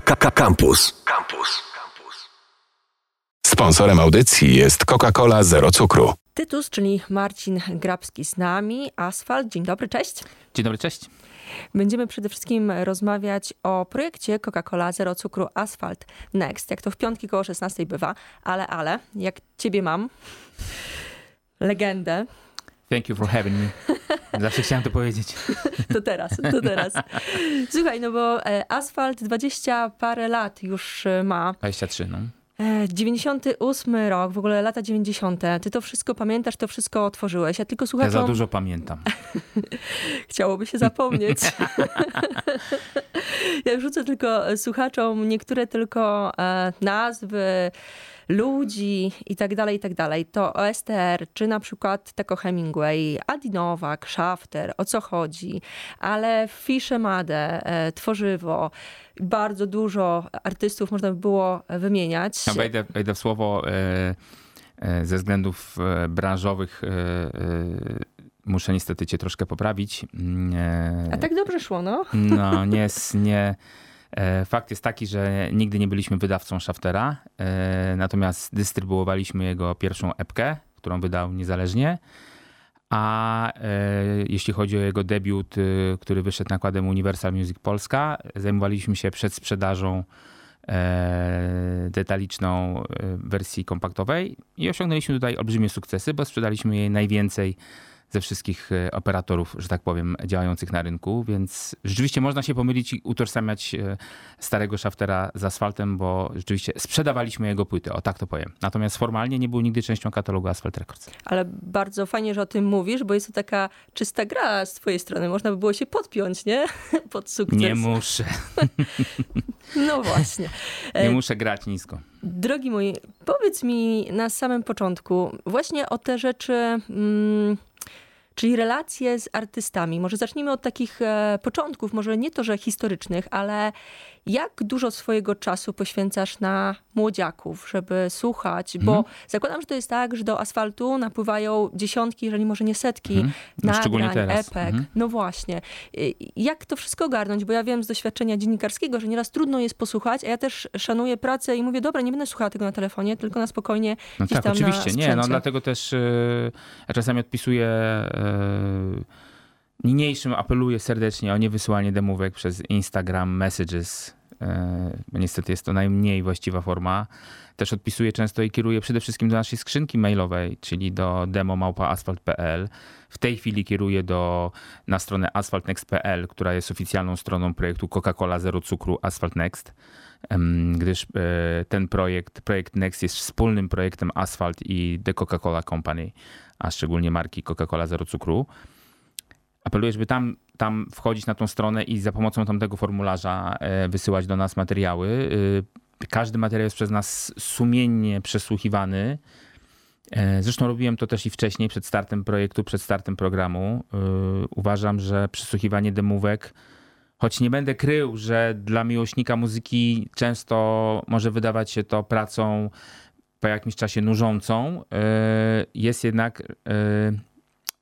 Campus. Campus. Sponsorem audycji jest Coca-Cola Zero Cukru. Tytus, czyli Marcin Grabski z nami. Asfalt, dzień dobry, cześć. Dzień dobry, cześć. Będziemy przede wszystkim rozmawiać o projekcie Coca-Cola Zero Cukru Asfalt Next. Jak to w piątki koło 16 bywa, ale, ale, jak ciebie mam, legendę. Thank you for having me. Zawsze chciałem to powiedzieć. To teraz, to teraz. Słuchaj, no bo e, asfalt 20 parę lat już e, ma. 23, no. 98 e, rok, w ogóle lata 90. Ty to wszystko pamiętasz, to wszystko otworzyłeś. Ja tylko słuchaczom... Ja za dużo pamiętam. Chciałoby się zapomnieć. ja rzucę tylko słuchaczom niektóre tylko nazwy, ludzi i tak dalej, i tak dalej. To OSTR, czy na przykład Teko Hemingway, Adi Nowak, Shafter, o co chodzi, ale Fiszemadę, e, Tworzywo, bardzo dużo artystów można by było wymieniać. Ja wejdę, wejdę w słowo e, e, ze względów branżowych muszę niestety cię troszkę poprawić. Mm, A tak dobrze szło, no? No, nie, nie, fakt jest taki, że nigdy nie byliśmy wydawcą Shaftera, e, natomiast dystrybuowaliśmy jego pierwszą epkę, którą wydał niezależnie. A e, jeśli chodzi o jego debiut, który wyszedł nakładem Universal Music Polska, zajmowaliśmy się przedsprzedażą detaliczną wersji kompaktowej i osiągnęliśmy tutaj olbrzymie sukcesy, bo sprzedaliśmy jej najwięcej ze wszystkich e, operatorów, że tak powiem, działających na rynku, więc rzeczywiście można się pomylić i utożsamiać e, starego Shaftera z asfaltem, bo rzeczywiście sprzedawaliśmy jego płyty, o tak to powiem. Natomiast formalnie nie był nigdy częścią katalogu Asphalt Records. Ale bardzo fajnie, że o tym mówisz, bo jest to taka czysta gra z twojej strony. Można by było się podpiąć, nie? Pod sukces. Nie muszę. no właśnie. Nie e, muszę grać nisko. Drogi mój, powiedz mi na samym początku właśnie o te rzeczy... Mm, Czyli relacje z artystami. Może zacznijmy od takich e, początków, może nie to, że historycznych, ale jak dużo swojego czasu poświęcasz na młodziaków, żeby słuchać? Bo hmm. zakładam, że to jest tak, że do asfaltu napływają dziesiątki, jeżeli może nie setki hmm. no, nagrań, epek. Hmm. No właśnie. Jak to wszystko ogarnąć? Bo ja wiem z doświadczenia dziennikarskiego, że nieraz trudno jest posłuchać, a ja też szanuję pracę i mówię, dobra, nie będę słuchała tego na telefonie, tylko na spokojnie no gdzieś tak, tam oczywiście. Nie, no dlatego też yy, ja czasami odpisuję yy, niniejszym apeluję serdecznie o niewysyłanie demówek przez Instagram Messages, niestety jest to najmniej właściwa forma. Też odpisuję często i kieruję przede wszystkim do naszej skrzynki mailowej, czyli do demo.asfalt.pl. W tej chwili kieruję do, na stronę asphaltnext.pl, która jest oficjalną stroną projektu Coca-Cola Zero Cukru Asphalt Next, gdyż e, ten projekt, projekt Next jest wspólnym projektem Asphalt i The Coca-Cola Company, a szczególnie marki Coca-Cola Zero Cukru apeluję, żeby tam, tam wchodzić na tą stronę i za pomocą tamtego formularza e, wysyłać do nas materiały. E, każdy materiał jest przez nas sumiennie przesłuchiwany. E, zresztą robiłem to też i wcześniej, przed startem projektu, przed startem programu. Uważam, że przesłuchiwanie demówek, choć nie będę krył, że dla miłośnika muzyki często może wydawać się to pracą po jakimś czasie nużącą, jest jednak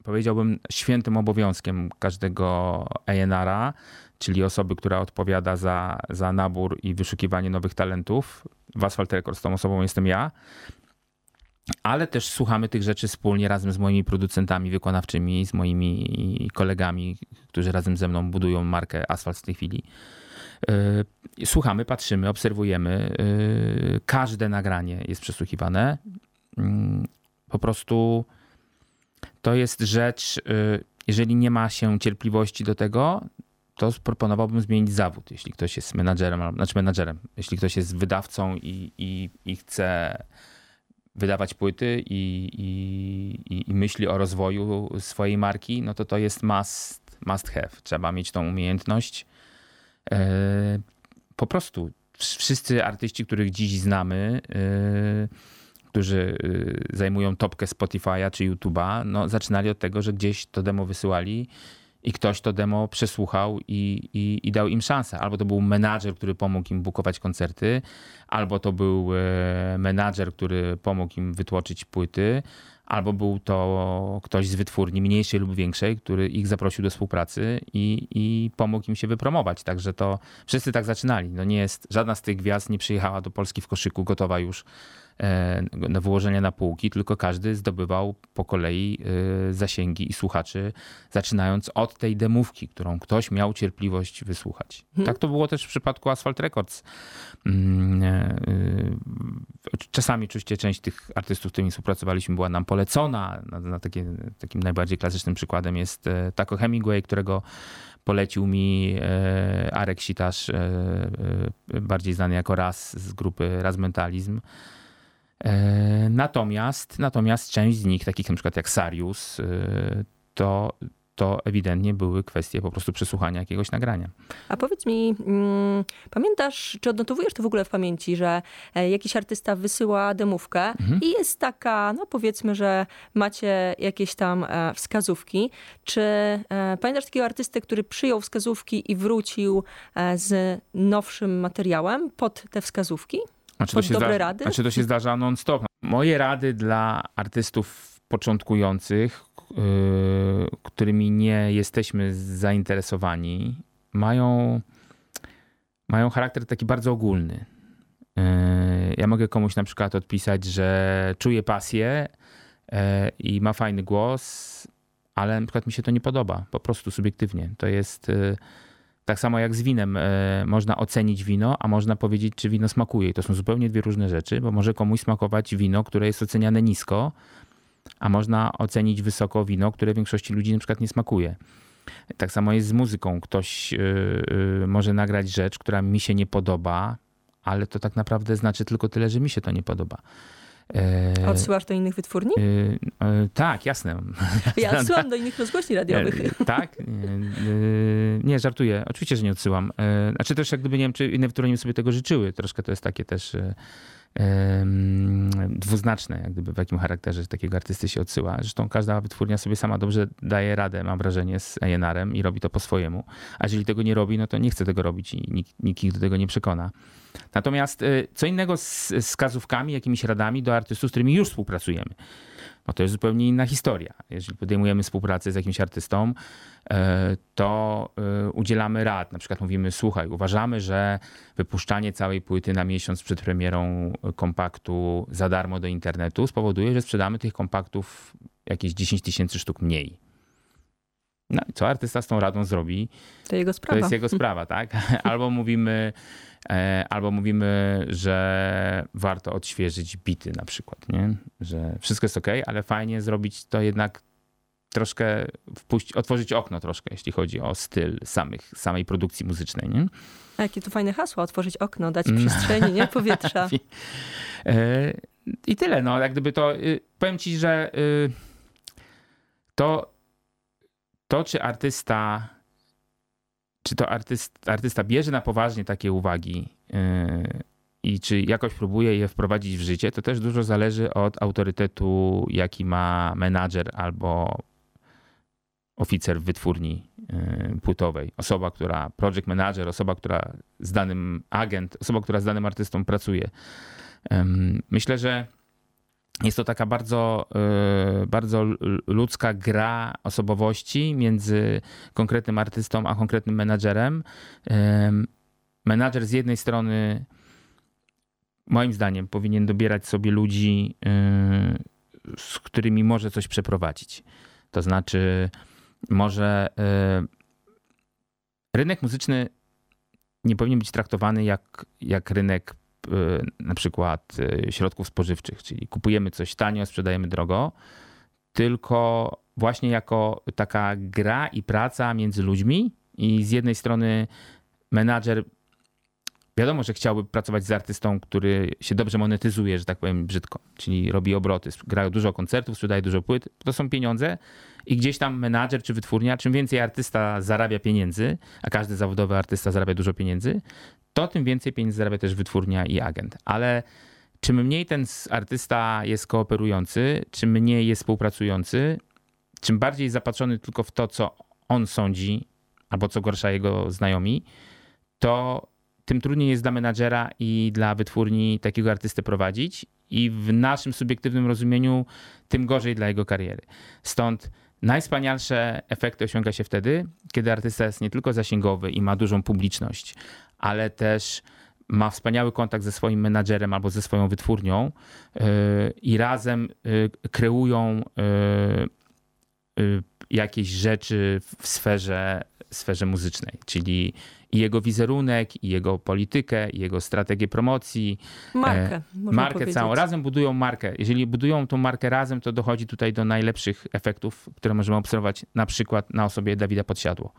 powiedziałbym, świętym obowiązkiem każdego A&R-a, czyli osoby, która odpowiada za, za nabór i wyszukiwanie nowych talentów. W Asphalt Records tą osobą jestem ja. Ale też słuchamy tych rzeczy wspólnie razem z moimi producentami wykonawczymi, z moimi kolegami, którzy razem ze mną budują markę Asphalt w tej chwili. Yy, słuchamy, patrzymy, obserwujemy. Yy, każde nagranie jest przesłuchiwane. Yy, po prostu to jest rzecz, y, jeżeli nie ma się cierpliwości do tego, to proponowałbym zmienić zawód, jeśli ktoś jest menadżerem, znaczy menadżerem, jeśli ktoś jest wydawcą i, i, i chce wydawać płyty i, i, i, myśli o rozwoju swojej marki, no to to jest must, must have. Trzeba mieć tą umiejętność. E, po prostu wszyscy artyści, których dziś znamy, e, którzy y, zajmują topkę Spotify'a czy YouTube'a, no, zaczynali od tego, że gdzieś to demo wysyłali i ktoś to demo przesłuchał i, i, i, dał im szansę. Albo to był menadżer, który pomógł im bukować koncerty, albo to był e, menadżer, który pomógł im wytłoczyć płyty, albo był to ktoś z wytwórni mniejszej lub większej, który ich zaprosił do współpracy i, i pomógł im się wypromować. Także to wszyscy tak zaczynali. No nie jest, żadna z tych gwiazd nie przyjechała do Polski w koszyku gotowa już E, na wyłożenie na półki, tylko każdy zdobywał po kolei e, zasięgi i słuchaczy, zaczynając od tej demówki, którą ktoś miał cierpliwość wysłuchać. Hmm. Tak to było też w przypadku Asphalt Records. Mm, e, czasami oczywiście część tych artystów, z którymi współpracowaliśmy, była nam polecona. Na, na takie, takim najbardziej klasycznym przykładem jest Taco Hemingway, którego polecił mi Arek Sitasz, bardziej znany jako Raz z grupy Razmentalizm. E, natomiast, natomiast część z nich, takich na przykład jak Sarius, e, to, to ewidentnie były kwestie po prostu przesłuchania jakiegoś nagrania. A powiedz mi, mm, pamiętasz, czy odnotowujesz to w ogóle w pamięci, że e, jakiś artysta wysyła demówkę mhm. i jest taka, no powiedzmy, że macie jakieś tam wskazówki. Czy pamiętasz takiego artystę, który przyjął wskazówki i wrócił z nowszym materiałem pod te wskazówki? A czy to się dobre rady? A czy to się zdarza non-stop? Moje rady dla artystów początkujących, yy, którymi nie jesteśmy zainteresowani, mają, mają charakter taki bardzo ogólny. Yy, ja mogę komuś na przykład odpisać, że czuje pasję yy, i ma fajny głos, ale na przykład mi się to nie podoba, po prostu subiektywnie. To jest yy, tak samo jak z winem e, można ocenić wino, a można powiedzieć, czy wino smakuje. I to są zupełnie dwie różne rzeczy, bo może komuś smakować wino, które jest oceniane nisko, a można ocenić wysoko wino, które większości ludzi na przykład nie smakuje. Tak samo jest z muzyką. Ktoś e, e, może nagrać rzecz, która mi się nie podoba, ale to tak naprawdę znaczy tylko tyle, że mi się to nie podoba. E, Odsyłasz do innych wytwórni? E, e, tak, jasne. Ja odsyłam do innych rozgłośni radiowych. tak? Nie, żartuję. Oczywiście, że nie odsyłam. Znaczy też jak gdyby nie wiem, czy inne wytwórnie sobie tego życzyły. Troszkę to jest takie też dwuznaczne, jak gdyby w jakim charakterze takiego artysty się odsyła. Zresztą każda wytwórnia sobie sama dobrze daje radę, mam wrażenie, z A&R-em i robi to po swojemu. A jeżeli tego nie robi, no to nie chce tego robić i nikt, nikt ich do tego nie przekona. Natomiast y, co innego z wskazówkami, jakimiś radami do artystów, z którymi już współpracujemy. Bo to jest zupełnie inna historia. Jeżeli podejmujemy współpracę z jakimś artystą, e, to e, udzielamy rad. Na przykład mówimy, słuchaj, uważamy, że wypuszczanie całej płyty na miesiąc przed premierą kompaktu za darmo do internetu spowoduje, że sprzedamy tych kompaktów jakieś 10 tysięcy sztuk mniej. No, co artysta z tą radą zrobi? To jego sprawa. To jest jego sprawa, tak? Albo mówimy, E, albo mówimy, że warto odświeżyć bity na przykład, nie? że wszystko jest ok, ale fajnie zrobić to jednak troszkę, wpuść, otworzyć okno troszkę, jeśli chodzi o styl samych, samej produkcji muzycznej. Nie? A jakie to fajne hasło, otworzyć okno, dać mm. przestrzeni, nie? Powietrza. E, I tyle, no, jak gdyby to, y, powiem ci, że y, to, to czy artysta czy to artysta, artysta bierze na poważnie takie uwagi yy, i czy jakoś próbuje je wprowadzić w życie, to też dużo zależy od autorytetu, jaki ma menadżer albo oficer w wytwórni yy, płytowej. Osoba, która, project manager, osoba, która z danym agent, osoba, która z danym artystą pracuje. Myślę, że jest to taka bardzo, e, bardzo ludzka gra osobowości między konkretnym artystą a konkretnym menadżerem. Menadżer z jednej strony, moim zdaniem, powinien dobierać sobie ludzi, e, z którymi może coś przeprowadzić. To znaczy, może e, rynek muzyczny nie powinien być traktowany jak, jak rynek Y, na przykład y, środków spożywczych, czyli kupujemy coś tanio, sprzedajemy drogo, tylko właśnie jako taka gra i praca między ludźmi i z jednej strony menadżer wiadomo, że chciałby pracować z artystą, który się dobrze monetyzuje, że tak powiem brzydko, czyli robi obroty, grają dużo koncertów, sprzedaje dużo płyt, to są pieniądze i gdzieś tam menadżer czy wytwórnia, czym więcej artysta zarabia pieniędzy, a każdy zawodowy artysta zarabia dużo pieniędzy, to tym więcej pieniędzy zarabia też wytwórnia i agent. Ale czym mniej ten artysta jest kooperujący, czym mniej jest współpracujący, czym bardziej zapatrzony tylko w to, co on sądzi, albo co gorsza jego znajomi, to tym trudniej jest dla menadżera i dla wytwórni takiego artystę prowadzić i w naszym subiektywnym rozumieniu tym gorzej dla jego kariery. Stąd najwspanialsze efekty osiąga się wtedy, kiedy artysta jest nie tylko zasięgowy i ma dużą publiczność, ale też ma wspaniały kontakt ze swoim menadżerem albo ze swoją wytwórnią yy, i razem yy, kreują yy, jakieś rzeczy w sferze, sferze muzycznej, czyli i jego wizerunek, i jego politykę, i jego strategię promocji. Markę. markę powiedzieć. całą. Razem budują markę. Jeżeli budują tą markę razem, to dochodzi tutaj do najlepszych efektów, które możemy obserwować na przykład na osobie Dawida Podsiadło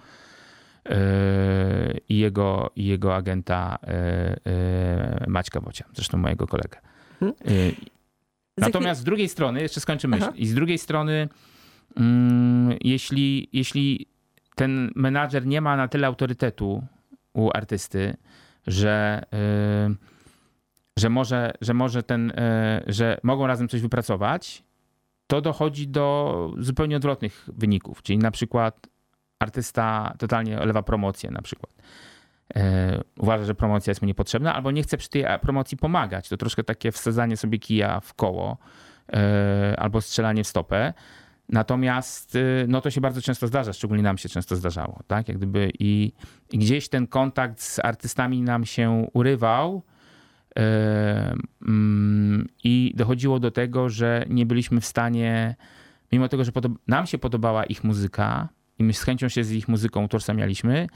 i jego, i jego agenta Maćka Wocia, zresztą mojego kolegę. Hmm. Natomiast z drugiej strony, jeszcze skończę myśl, Aha. i z drugiej strony, mm, jeśli, jeśli ten menadżer nie ma na tyle autorytetu u artysty, że, że, może, że może ten, że mogą razem coś wypracować, to dochodzi do zupełnie odwrotnych wyników. Czyli na przykład artysta totalnie olewa promocję na przykład. E, uważa, że promocja jest mu niepotrzebna, albo nie chce przy tej promocji pomagać. To troszkę takie wsadzanie sobie kija w koło e, albo strzelanie w stopę. Natomiast e, no to się bardzo często zdarza, szczególnie nam się często zdarzało. Tak? Jak gdyby i, i gdzieś ten kontakt z artystami nam się urywał mm, i dochodziło do tego, że nie byliśmy w stanie, mimo tego, że nam się podobała ich muzyka, i my z chęcią się z ich muzyką utożsamialiśmy,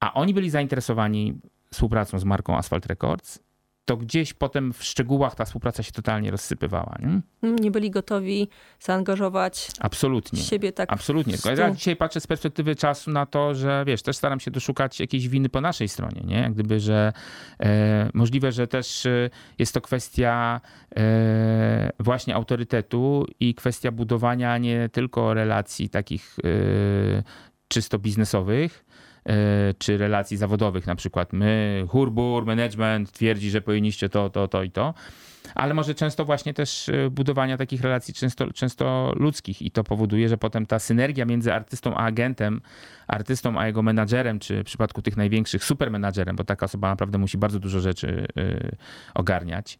a oni byli zainteresowani współpracą z marką Asphalt Records, to gdzieś potem w szczegółach ta współpraca się totalnie rozsypywała. Nie, nie byli gotowi zaangażować Absolutnie. siebie tak. Absolutnie. Ja dzisiaj patrzę z perspektywy czasu na to, że wiesz, też staram się doszukać jakiejś winy po naszej stronie, nie? Jak gdyby, że e, możliwe, że też e, jest to kwestia e, właśnie autorytetu i kwestia budowania nie tylko relacji takich e, czysto biznesowych, czy relacji zawodowych, na przykład my, hurbur, management twierdzi, że powinniście to, to, to i to, ale może często właśnie też e, budowania takich relacji często, często ludzkich. I to powoduje, że potem ta synergia między artystą a agentem, artystą a jego menadżerem, czy w przypadku tych największych supermenadżerem, bo taka osoba naprawdę musi bardzo dużo rzeczy e, ogarniać,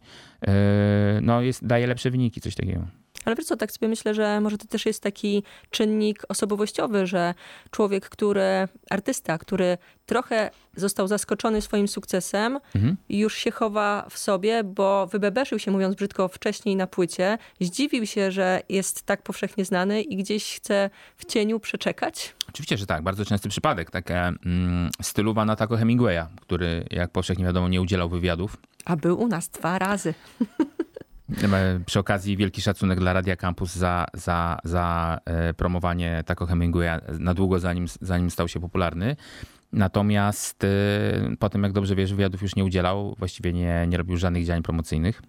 no jest, daje lepsze wyniki, coś takiego. Ale wiesz co, tak sobie myślę, że może to też jest taki czynnik osobowościowy, że człowiek, który, artysta, który trochę został zaskoczony swoim sukcesem, mhm. już się chowa w sobie, bo wybebeszył się, mówiąc brzydko, wcześniej na płycie, zdziwił się, że jest tak powszechnie znany i gdzieś chce w cieniu przeczekać? Oczywiście, że tak. Bardzo częsty przypadek. Takie mm, stylu Natako Hemingwaya, który, jak powszechnie wiadomo, nie udzielał wywiadów. A był u nas dwa razy. Przy okazji wielki szacunek dla Radia Campus za, za, za e, promowanie Taco Hemingwaya na długo zanim, zanim stał się popularny. Natomiast e, potem, jak dobrze wiesz, wywiadów już nie udzielał, właściwie nie, nie robił żadnych działań promocyjnych.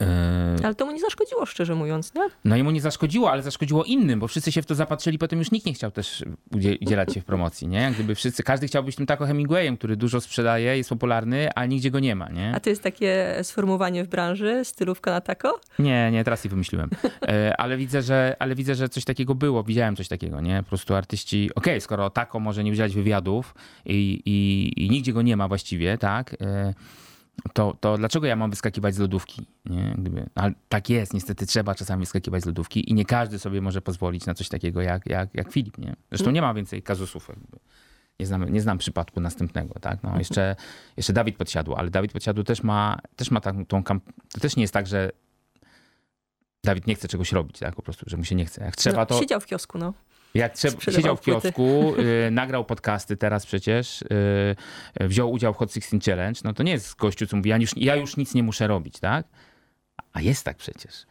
Yy, ale to mu nie zaszkodziło, szczerze mówiąc, nie? No i mu nie zaszkodziło, ale zaszkodziło innym, bo wszyscy się w to zapatrzyli, potem już nikt nie chciał też udzielać się w promocji, nie? Jak gdyby wszyscy, każdy chciał być tym taką Hemingwayem, który dużo sprzedaje, jest popularny, a nigdzie go nie ma, nie? A to jest takie sformułowanie w branży, stylówka na tako? Nie, nie, teraz je wymyśliłem. E, ale widzę, że, ale widzę, że coś takiego było, widziałem coś takiego, nie? Po prostu artyści, okej, okay, skoro tako może nie udzielać wywiadów i, i, i nigdzie go nie ma właściwie, tak? To, to dlaczego ja mam wyskakiwać z lodówki? Nie? Gdyby, ale tak jest, niestety trzeba czasami wyskakiwać z lodówki i nie każdy sobie może pozwolić na coś takiego jak, jak, jak Filip. Nie? Zresztą nie ma więcej kazusów. Jakby. Nie znam, nie znam przypadku następnego. Tak? No, jeszcze, jeszcze Dawid Podsiadło, ale Dawid Podsiadło też ma, też ma tą, tą To też nie jest tak, że Dawid nie chce czegoś robić, tak? Po prostu, że mu się nie chce. Jak trzeba, no, to. Siedział w kiosku, no. Jak siedział w kiosku, y, nagrał podcasty teraz przecież, y, wziął udział w Hot 16 Challenge, no to nie jest gościu, co mówi, ja już, ja już nic nie muszę robić, tak? A jest tak przecież.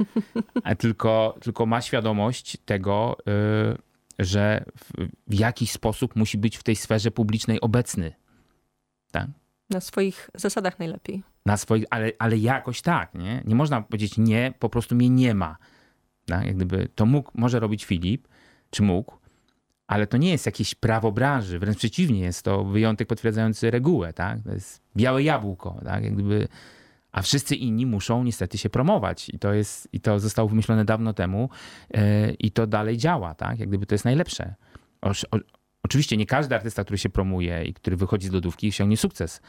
A tylko, tylko ma świadomość tego, y, że w, w jakiś sposób musi być w tej sferze publicznej obecny. Tak? Na swoich zasadach najlepiej. Na swoich, ale, ale jakoś tak, nie? Nie można powiedzieć nie, po prostu mnie nie ma. Tak? Jak gdyby to mógł, może robić Filip, czy mógł, ale to nie jest jakieś prawo branży, wręcz przeciwnie, jest to wyjątek potwierdzający regułę, tak? To jest białe jabłko, tak? Jak gdyby, a wszyscy inni muszą niestety się promować i to jest, i to zostało wymyślone dawno temu yy, i to dalej działa, tak? Jak gdyby to jest najlepsze. O, o, oczywiście nie każdy artysta, który się promuje i który wychodzi z lodówki, osiągnie sukces.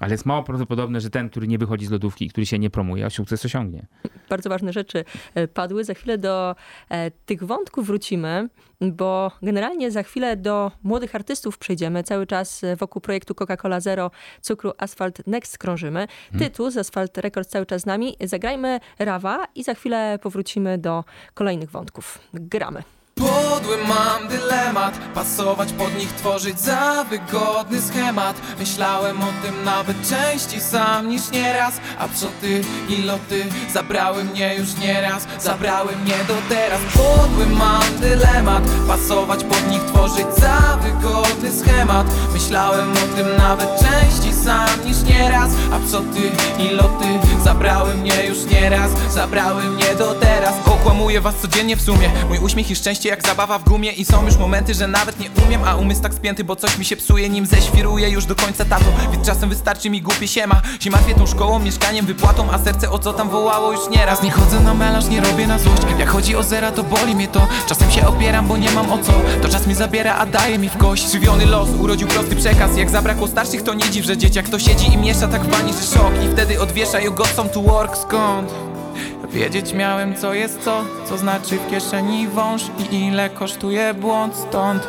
Ale jest mało prawdopodobne, że ten, który nie wychodzi z lodówki i który się nie promuje, sukces osiągnie. Bardzo ważne rzeczy e, padły. Za chwilę do e, tych wątków wrócimy, bo generalnie za chwilę do młodych artystów przejdziemy. Cały czas e, wokół projektu Coca-Cola Zero cukru Asphalt Next krążymy. Hmm. Tytus Asphalt Records cały czas z nami. Zagrajmy Rawa i za chwilę powrócimy do kolejnych wątków. Gramy. Podły mam dylemat. Pasować pod nich, tworzyć za wygodny schemat. Myślałem o tym nawet częściej sam niż nieraz. A ty i loty zabrały mnie już nieraz. Zabrały mnie do teraz. Podły mam dylemat. Pasować pod nich, tworzyć za wygodny schemat. Myślałem o tym nawet częściej sam niż nieraz. A ty i loty zabrały mnie już nieraz. Zabrały mnie do teraz. Okłamuję was codziennie w sumie. Mój uśmiech i szczęście jak zabawa w gumie I są już momenty, że nawet nie umiem A umysł tak spięty, bo coś mi się psuje Nim zeświruję już do końca tato. Więc czasem wystarczy mi głupie siema. Się martwię tą szkołą, mieszkaniem, wypłatą A serce o co tam wołało już nieraz. Nie chodzę na melanż, nie robię na złość. Jak chodzi o zera, to boli mnie to. Czasem się opieram, bo nie mam o co. To czas mi zabiera, a daje mi w kość. Żywiony los urodził prosty przekaz. Jak zabrakło starszych, to nie dziw, że dzieciak to siedzi i miesza tak w bani, że szok. I wtedy odwiesza you got some to work, skąd? Wiedzieć miałem co jest co, co znaczy w kieszeni wąż I ile kosztuje błąd stąd.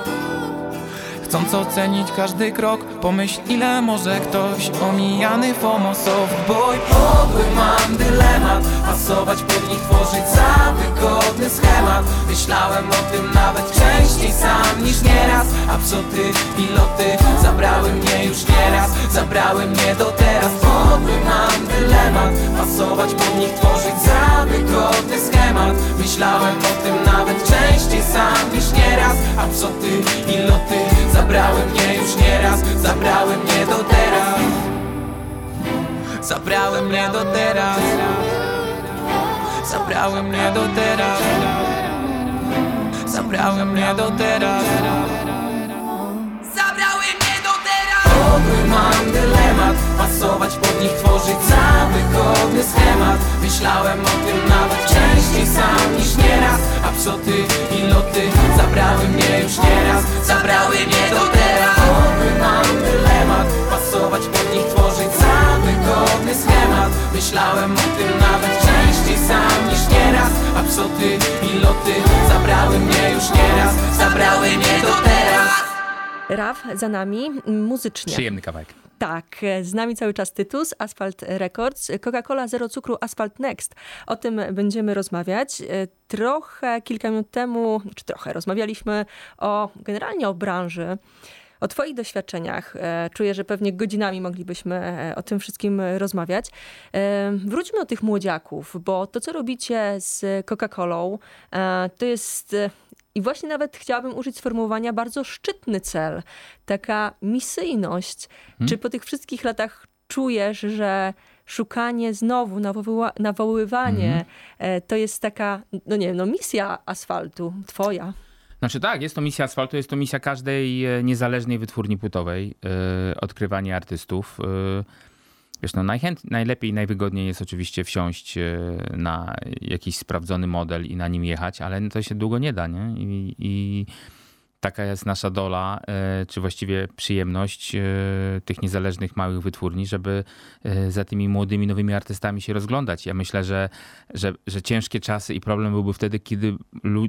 Chcąc ocenić każdy krok Pomyśl ile może ktoś Omijany FOMO softboy Podły mam dylemat Pasować pod nich, tworzyć za wygodny schemat. Myślałem o tym nawet częściej sam niż nieraz A psoty, piloty zabrały mnie już nieraz Zabrały mnie do teraz. Podły mam dylemat Pasować pod nich, tworzyć za wygodny schemat. Myślałem o tym nawet częściej sam niż nieraz. A psoty, piloty Zabrały mnie już nieraz, zabrały mnie do teraz. Zabrały mnie do teraz. Zabrały mnie do teraz. Zabrały mnie do teraz tworzyć za wygodny schemat. Myślałem o tym nawet częściej sam niż nieraz. A psoty i loty zabrały mnie już nieraz? Zabrały mnie do teraz. Mam dylemat Pasować pod nich, tworzyć za wygodny schemat. Myślałem o tym nawet częściej sam niż nieraz. A psoty i loty zabrały mnie już nieraz? Zabrały mnie do teraz. Raf za nami muzycznie. Przyjemny kawałek. Tak, z nami cały czas Tytus, Asphalt Records, Coca-Cola Zero Cukru, Asphalt Next. O tym będziemy rozmawiać. Trochę, kilka minut temu, czy trochę, rozmawialiśmy o, generalnie o branży o Twoich doświadczeniach. E, czuję, że pewnie godzinami moglibyśmy e, o tym wszystkim rozmawiać. E, wróćmy do tych młodziaków, bo to, co robicie z Coca-Colą, to jest i właśnie nawet chciałabym użyć sformułowania bardzo szczytny cel, taka misyjność. Hmm. Czy po tych wszystkich latach czujesz, że szukanie znowu, nawoływa, nawoływanie hmm. to jest taka, no nie no misja asfaltu, twoja? Znaczy tak, jest to misja asfaltu, jest to misja każdej e, niezależnej wytwórni płytowej, yy, odkrywanie artystów. Yy, wiesz, no najchęt, najlepiej, najwygodniej jest oczywiście wsiąść na jakiś sprawdzony model i na nim jechać, ale to się długo nie da, nie? I, i taka jest nasza dola, e, czy właściwie przyjemność e, tych niezależnych małych wytwórni, żeby e, za tymi młodymi, nowymi artystami się rozglądać. Ja myślę, że, że, że ciężkie czasy i problem byłby wtedy, kiedy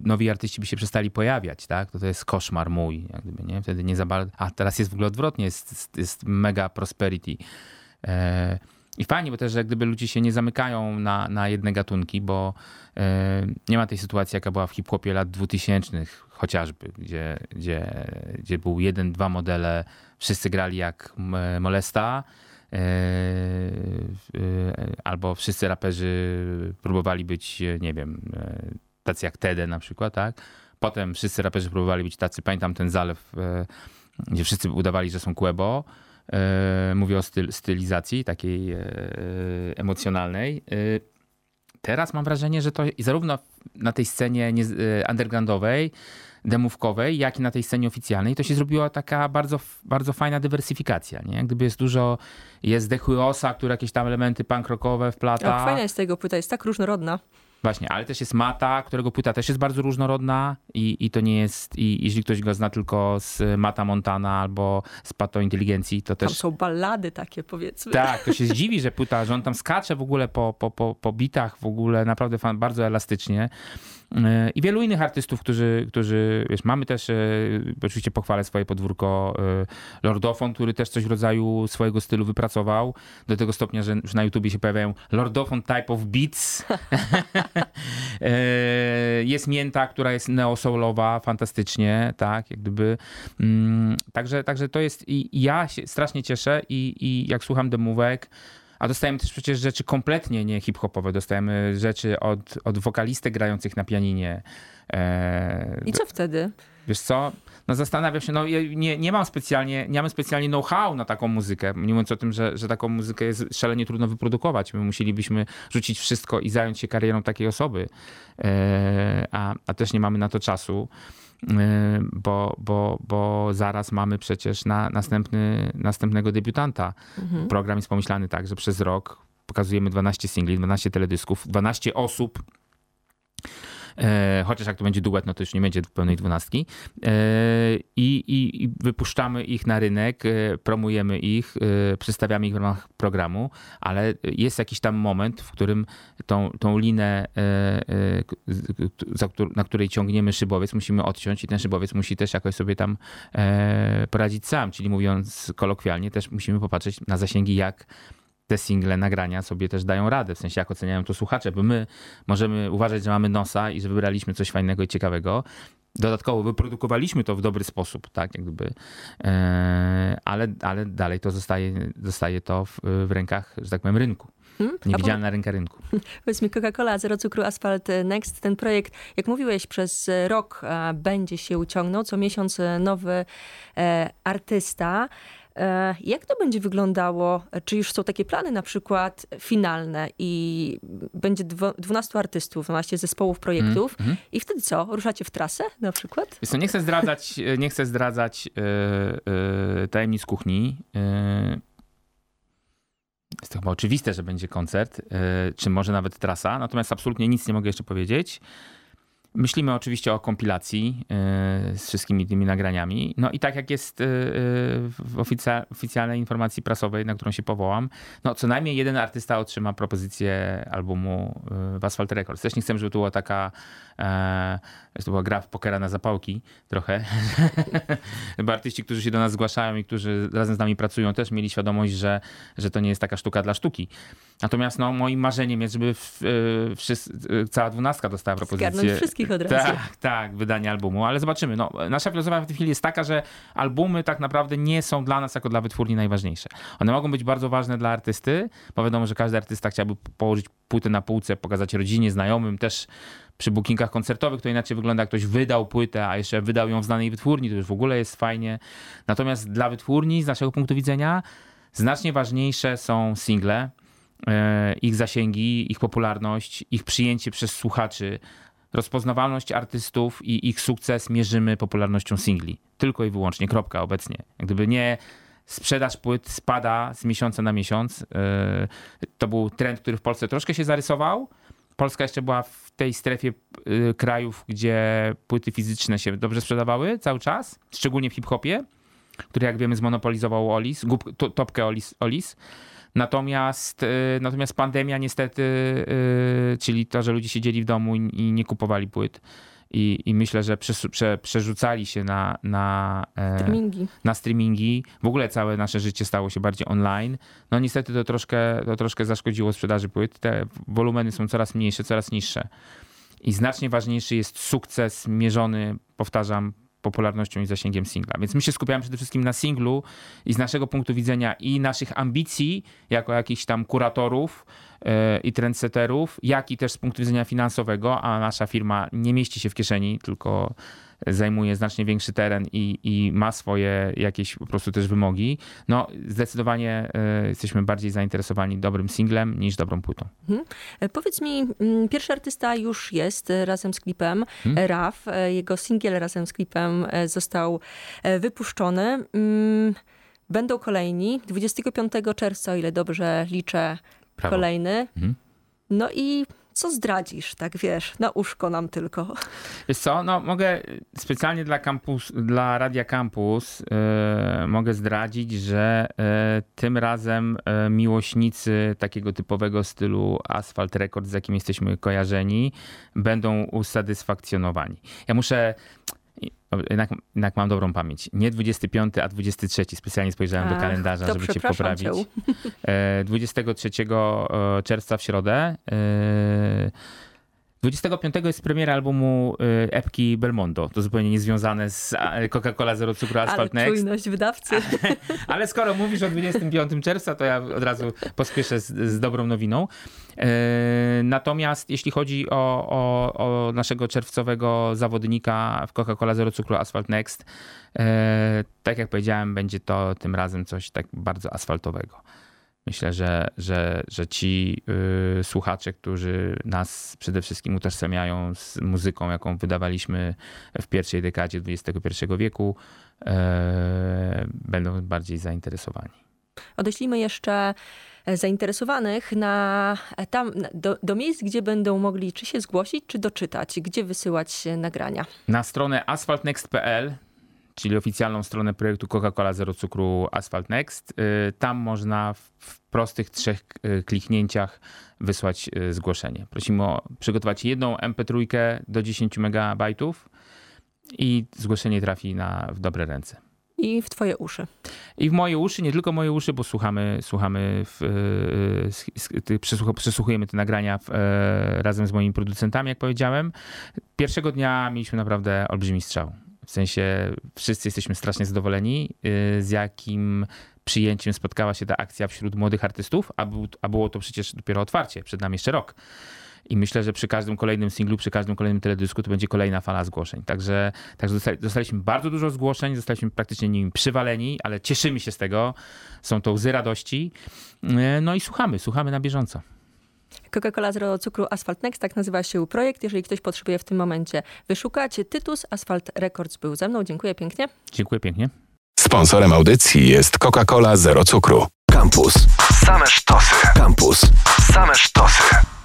nowi artyści by się przestali pojawiać, tak? To, to jest koszmar mój, jak gdyby, nie? Wtedy nie za bardzo... A teraz jest w ogóle odwrotnie, jest, jest mega prosperity. I fajnie, bo też, że gdyby ludzie się nie zamykają na, na jedne gatunki, bo e, nie ma tej sytuacji, jaka była w hip-hopie lat 2000 chociażby, gdzie, gdzie, gdzie był jeden, dwa modele, wszyscy grali jak Molesta, e, e, albo wszyscy raperzy próbowali być, nie wiem, tacy jak Tede na przykład, tak? Potem wszyscy raperzy próbowali być tacy, pamiętam ten zalew, gdzie wszyscy udawali, że są Quebo, E, mówię o styl, stylizacji takiej e, emocjonalnej. E, teraz mam wrażenie, że to zarówno na tej scenie undergroundowej, demówkowej, jak i na tej scenie oficjalnej, to się zrobiła taka bardzo, bardzo fajna dywersyfikacja. Nie? Gdyby jest dużo, jest Dechuosa, który jakieś tam elementy punk rockowe wplata. fajna jest tego płyta, jest tak różnorodna. Właśnie, ale też jest Mata, którego płyta też jest bardzo różnorodna i, i to nie jest, i jeśli ktoś go zna tylko z Mata Montana albo z Pato Inteligencji, to Tam też... są ballady takie, powiedzmy. Tak, to się zdziwi, że płyta, że on tam skacze w ogóle po, po, po, po bitach, w ogóle naprawdę fan, bardzo elastycznie. Yy, I wielu innych artystów, którzy, którzy wiesz, mamy też, yy, oczywiście pochwalę swoje podwórko, yy, Lordofon, który też coś w rodzaju swojego stylu wypracował, do tego stopnia, że już na YouTubie się pojawiają Lordofon type of beats. Jest Mięta, która jest neo-soulowa, fantastycznie, tak, jak gdyby. Mm, Także, także to jest, i i ja się strasznie cieszę i, i jak słucham demówek, a dostajemy też przecież rzeczy kompletnie nie hip-hopowe, dostajemy rzeczy od, od wokalistek grających na pianinie. E, I co wtedy? Wiesz co? No zastanawiam się, no nie, nie mam specjalnie, nie mamy specjalnie know-how na taką muzykę, nie mówiąc o tym, że, że taką muzykę jest szalenie trudno wyprodukować. My musielibyśmy rzucić wszystko i zająć się karierą takiej osoby, e, a, a też nie mamy na to czasu. E, Bo, bo, bo zaraz mamy przecież na następny, następnego debiutanta. Program jest pomyślany tak, że przez rok pokazujemy 12 singli, 12 teledysków, 12 osób. E, chociaż jak to będzie duet, no to już nie będzie pełnej dwunastki. E, i, i, I wypuszczamy ich na rynek, e, promujemy ich, przedstawiamy ich w ramach programu, ale jest jakiś tam moment, w którym tą, tą linę, na której ciągniemy szybowiec, musimy odciąć i ten szybowiec musi też jakoś sobie tam poradzić sam. Czyli mówiąc kolokwialnie, też musimy popatrzeć na zasięgi, jak te single, nagrania sobie też dają radę, w sensie jak oceniają to słuchacze, bo my możemy uważać, że mamy nosa i że wybraliśmy coś fajnego i ciekawego. Dodatkowo wyprodukowaliśmy to w dobry sposób, tak, jak gdyby, e, ale, ale dalej to zostaje, zostaje to w, w rękach, że tak powiem, rynku. Hmm? A Niewidzialna ręka rynku. Powiedz mi, Coca-Cola, Zero Cukru, Asfalt Next. Ten projekt, jak mówiłeś, przez rok e, będzie się uciągnął. Co miesiąc e, nowy e, artysta. E, Jak to będzie wyglądało? Czy już są takie plany na przykład finalne i będzie dwo- 12 artystów, 12 zespołów, projektów Mhm. i wtedy co? Ruszacie w trasę na przykład? Wiesz nie chcę zdradzać, nie chcę zdradzać e, e, tajemnic kuchni. E, jest to chyba oczywiste, że będzie koncert, e, czy może nawet trasa, natomiast absolutnie nic nie mogę jeszcze powiedzieć. Myślimy oczywiście o kompilacji e, z wszystkimi tymi nagraniami. No i tak jak jest e, e, w oficja- oficjalnej informacji prasowej, na którą się powołam, no co najmniej jeden artysta otrzyma propozycję albumu w Asphalt Records. Też nie chcę, żeby to była taka, że to była gra w pokera na zapałki trochę. Bo artyści, którzy się do nas zgłaszają i którzy razem z nami pracują, też mieli świadomość, że, że to nie jest taka sztuka dla sztuki. Natomiast no, moim marzeniem jest, żeby w, e, wszyscy, e, cała dwunastka dostała propozycję. Zgarnąć wszystkich od razu. Tak, tak, wydanie albumu, ale zobaczymy. No, nasza filozofia w tej chwili jest taka, że albumy tak naprawdę nie są dla nas jako dla wytwórni najważniejsze. One mogą być bardzo ważne dla artysty, bo wiadomo, że każdy artysta chciałby położyć płytę na półce, pokazać rodzinie, znajomym, też przy bookingach koncertowych to inaczej wygląda, jak ktoś wydał płytę, a jeszcze wydał ją w znanej wytwórni, to już w ogóle jest fajnie. Natomiast dla wytwórni, z naszego punktu widzenia, znacznie ważniejsze są single, ich zasięgi, ich popularność, ich przyjęcie przez słuchaczy, rozpoznawalność artystów i ich sukces mierzymy popularnością singli. Tylko i wyłącznie, kropka obecnie. Jak gdyby nie sprzedaż płyt spada z miesiąca na miesiąc. Yy, To był trend, który w Polsce troszkę się zarysował. Polska jeszcze była w tej strefie yy, krajów, gdzie płyty fizyczne się dobrze sprzedawały cały czas, szczególnie w hip-hopie, który jak wiemy zmonopolizował Olis, topkę Olis. Olis. Natomiast, yy, natomiast pandemia niestety, yy, czyli to, że ludzie siedzieli w domu i, nie kupowali płyt i, i myślę, że prze, przerzucali się na, na, e, Streamingi. na streamingi. W ogóle całe nasze życie stało się bardziej online. No niestety to troszkę, to troszkę zaszkodziło sprzedaży płyt. Te wolumeny są coraz mniejsze, coraz niższe. I znacznie ważniejszy jest sukces mierzony, powtarzam, popularnością i zasięgiem singla. Więc my się skupiamy przede wszystkim na singlu i z naszego punktu widzenia i naszych ambicji jako jakichś tam kuratorów e, i trendsetterów, jak i też z punktu widzenia finansowego, a nasza firma nie mieści się w kieszeni, tylko zajmuje znacznie większy teren i, i ma swoje jakieś po prostu też wymogi. No zdecydowanie e, jesteśmy bardziej zainteresowani dobrym singlem niż dobrą płytą. E, Powiedz mi, mm, pierwszy artysta już jest e, razem z klipem, Hmm? Raf. Jego singiel razem z klipem został wypuszczony. Mm, Będą kolejni. 25 czerwca, o ile dobrze liczę, Brawo. kolejny. Mhm. No i co zdradzisz, tak wiesz, na uszko nam tylko? Wiesz co, no mogę specjalnie dla, campus, dla Radia Campus e, mogę zdradzić, że e, tym razem e, miłośnicy takiego typowego stylu Asphalt Records, z jakim jesteśmy kojarzeni, będą usatysfakcjonowani. Ja muszę jednak, jednak, mam dobrą pamięć. Nie 25, a 23. Specjalnie spojrzałem Ach, do kalendarza, żeby cię poprawić. Cię. 23 czerwca w środę 25 jest premiera albumu y, epki Belmondo. To zupełnie niezwiązane z Coca-Cola Zero Cukru Asphalt Ale Next. czujność wydawcy. Ale skoro mówisz o 25 czerwca, to ja od razu pospieszę z, z dobrą nowiną. E, natomiast jeśli chodzi o, o, o naszego czerwcowego zawodnika w Coca-Cola Zero Cukru Asphalt Next, e, tak jak powiedziałem, będzie to tym razem coś tak bardzo asfaltowego. Myślę, że, że, że ci y, słuchacze, którzy nas przede wszystkim utożsamiają z muzyką, jaką wydawaliśmy w pierwszej dekadzie XXI wieku, y, będą bardziej zainteresowani. Odeślimy jeszcze zainteresowanych na, tam, do, do miejsc, gdzie będą mogli czy się zgłosić, czy doczytać, gdzie wysyłać nagrania. Na stronę asphaltnext.pl czyli oficjalną stronę projektu Coca-Cola Zero Cukru Asphalt Next. Y, tam można w prostych trzech y, kliknięciach wysłać y, zgłoszenie. Prosimy o przygotować jedną MP3 do 10 MB i zgłoszenie trafi na, w dobre ręce. I w twoje uszy. I w moje uszy, nie tylko moje uszy, bo słuchamy, słuchamy w, przesłuchujemy te nagrania w, razem z moimi producentami, jak powiedziałem. Pierwszego dnia mieliśmy naprawdę olbrzymi strzał. W sensie wszyscy jesteśmy strasznie zadowoleni, y, z jakim przyjęciem spotkała się ta akcja wśród młodych artystów, a, był, a było to przecież dopiero otwarcie, przed nami jeszcze rok. I myślę, że przy każdym kolejnym singlu, przy każdym kolejnym teledysku to będzie kolejna fala zgłoszeń. Także, także dostaliśmy bardzo dużo zgłoszeń, zostaliśmy praktycznie nimi przywaleni, ale cieszymy się z tego. Są to łzy radości. Y, no i słuchamy, słuchamy na bieżąco. Coca-Cola Zero Cukru Asphalt Next, tak nazywa się projekt. Jeżeli ktoś potrzebuje w tym momencie wyszukać, Tytus Asphalt Records był ze mną. Dziękuję pięknie. Dziękuję pięknie. Sponsorem audycji jest Coca-Cola Zero Cukru. Campus. Same sztosy. Campus. Same sztosy.